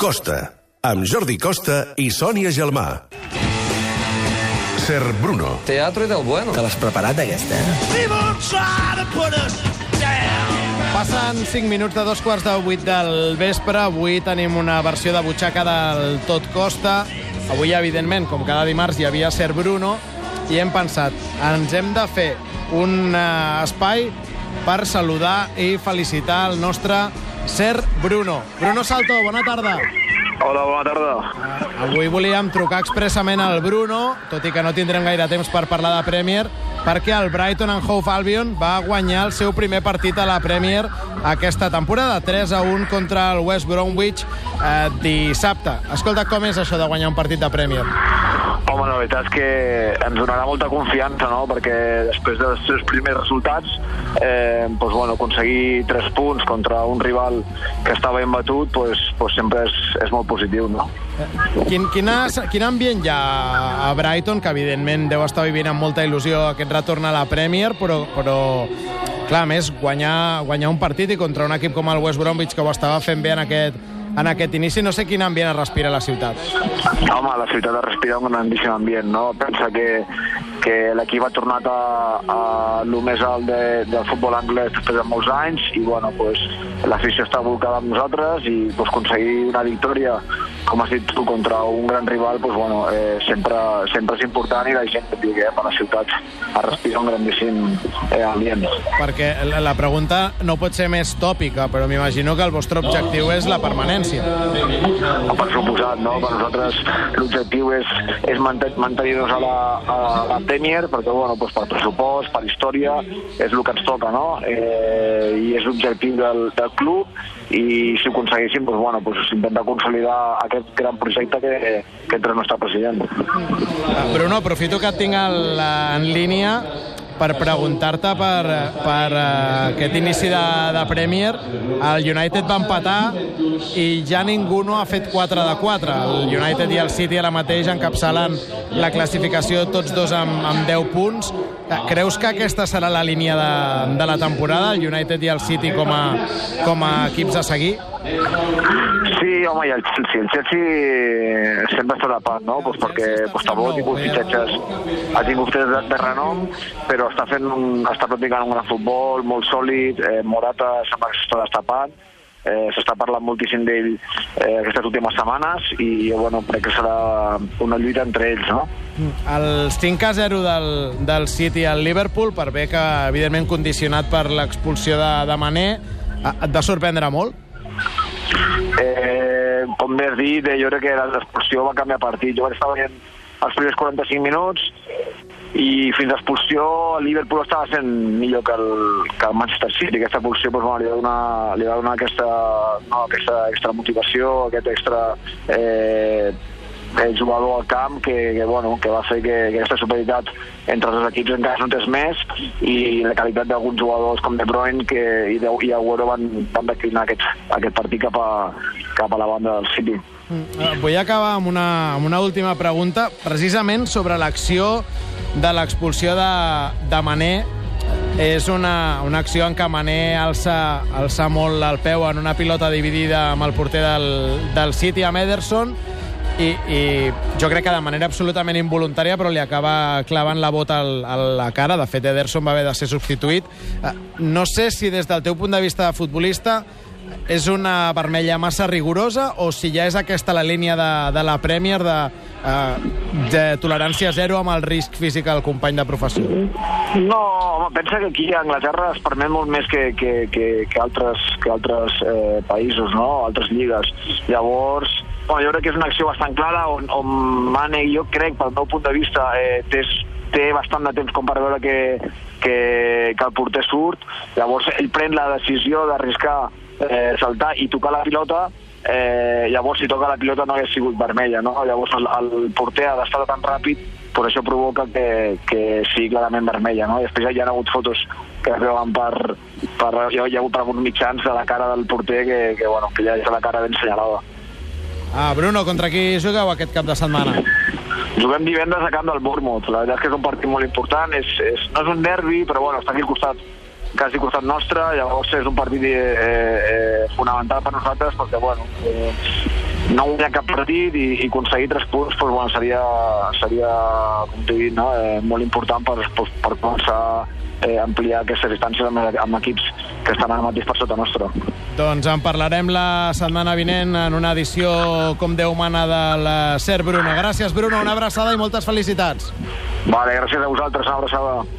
Costa, amb Jordi Costa i Sònia Gelmà. Ser Bruno. Teatro del bueno. Te l'has preparat, aquesta, eh? Passen 5 minuts de dos quarts de 8 del vespre. Avui tenim una versió de butxaca del Tot Costa. Avui, evidentment, com cada dimarts, hi havia Ser Bruno i hem pensat, ens hem de fer un uh, espai per saludar i felicitar el nostre Ser Bruno. Bruno Salto, bona tarda. Hola, bona tarda. Avui volíem trucar expressament al Bruno, tot i que no tindrem gaire temps per parlar de Premier, perquè el Brighton and Hove Albion va guanyar el seu primer partit a la Premier aquesta temporada, 3 a 1 contra el West Bromwich eh, dissabte. Escolta, com és això de guanyar un partit de Premier? Home, la veritat és que ens donarà molta confiança, no?, perquè després dels seus primers resultats, eh, doncs, bueno, aconseguir tres punts contra un rival que estava imbatut, doncs, doncs sempre és, és molt positiu, no? Quin, quina, quin ambient hi ha a Brighton, que evidentment deu estar vivint amb molta il·lusió aquest retorn a la Premier, però, però clar, més, guanyar, guanyar un partit i contra un equip com el West Bromwich que ho estava fent bé en aquest, en aquest inici, no sé quin ambient es respira a la ciutat. Home, la ciutat es respira un grandíssim ambient, no? Pensa que, que l'equip ha tornat a, a lo més alt de, del futbol anglès després de molts anys i, bueno, pues, l'afició està volcada amb nosaltres i pues, aconseguir una victòria com has dit tu, contra un gran rival, pues, bueno, eh, sempre, sempre és important i la gent que digui, eh, per la ciutat es respira un grandíssim eh, ambient. Perquè la, pregunta no pot ser més tòpica, però m'imagino que el vostre objectiu és la permanència. Per suposat, no? Per nosaltres l'objectiu és, és manten- mantenir-nos a, la, a la Premier, perquè bueno, doncs per pressupost, per història, és el que ens toca, no? Eh, I és l'objectiu del, del club i si ho aconseguíssim, doncs, bueno, doncs intentar consolidar aquest gran projecte que, que entra el nostre president. Bruno, aprofito que tinc el, en línia per preguntar-te per, per uh, aquest inici de, de Premier. El United va empatar i ja ningú no ha fet 4 de 4. El United i el City ara mateix encapçalen la classificació tots dos amb, amb 10 punts. Eh, Creus que aquesta serà la línia de, de la temporada, el United i el City com a, com a equips a seguir? Home, i el Chelsea. El Chelsea sempre està tapat, no? Pues perquè pues, tampoc ha tingut fitxatges, ha tingut fitxatges de, de renom, però està fent un, està practicant un gran futbol, molt sòlid, eh, Morata sembla que s'està destapant, eh, s'està parlant moltíssim d'ell eh, aquestes últimes setmanes i bueno, crec que serà una lluita entre ells, no? El 5 a 0 del, del City al Liverpool, per bé que, evidentment, condicionat per l'expulsió de, de Mané, eh, et va sorprendre molt? Eh, com bé has dit, jo crec que l'expulsió va canviar partit. Jo vaig estar veient els primers 45 minuts i fins a l'expulsió el Liverpool estava sent millor que el, que el Manchester City. Aquesta expulsió doncs, bueno, li va donar, li va donar aquesta, no, aquesta extra motivació, aquest extra eh, eh, jugador al camp que, que, bueno, que va fer que, que aquesta superioritat entre els equips encara es notés més i la qualitat d'alguns jugadors com De Bruyne que, i, de, i Agüero van, van declinar aquest, aquest partit cap a, cap a la banda del City. Eh, Vull acabar amb una, amb una última pregunta, precisament sobre l'acció de l'expulsió de, de Mané. És una, una acció en què Mané alça, alça molt el peu en una pilota dividida amb el porter del, del City, amb Ederson, i, i jo crec que de manera absolutament involuntària però li acaba clavant la bota al, a la cara. De fet Ederson va haver de ser substituït. Eh, no sé si des del teu punt de vista de futbolista és una vermella massa rigorosa o si ja és aquesta la línia de, de la Premier de, eh, de tolerància zero amb el risc físic al company de professió No, home, pensa que aquí a Anglaterra es permet molt més que, que, que, que altres, que altres eh, països, no? altres lligues. Llavors, bueno, jo crec que és una acció bastant clara on, on Mane, jo crec, pel meu punt de vista, eh, té, té bastant de temps com per veure que, que, que el porter surt. Llavors, ell pren la decisió d'arriscar eh, saltar i tocar la pilota eh, llavors si toca la pilota no hagués sigut vermella no? llavors el, el porter ha d'estar tan ràpid per això provoca que, que sigui clarament vermella no? i després ja hi ha hagut fotos que es veuen per, per hi, ha, hi ha hagut per alguns mitjans de la cara del porter que, que, bueno, que ja és la cara ben senyalada ah, Bruno, contra qui jugueu aquest cap de setmana? Juguem divendres a camp del Bournemouth. La veritat és que és un partit molt important. És, és, no és un derbi, però bueno, està aquí al costat quasi costat nostre, llavors és un partit eh, eh, fonamental per nosaltres perquè bueno, eh, no guanyar cap partit i, i aconseguir tres punts doncs, bueno, seria, seria com t'he dit, no? eh, molt important per, per, per començar eh, ampliar aquestes distàncies amb, amb equips que estan ara mateix per sota nostre. Doncs en parlarem la setmana vinent en una edició com Déu mana del Ser Bruno. Gràcies, Bruno, una abraçada i moltes felicitats. Vale, gràcies a vosaltres, una abraçada.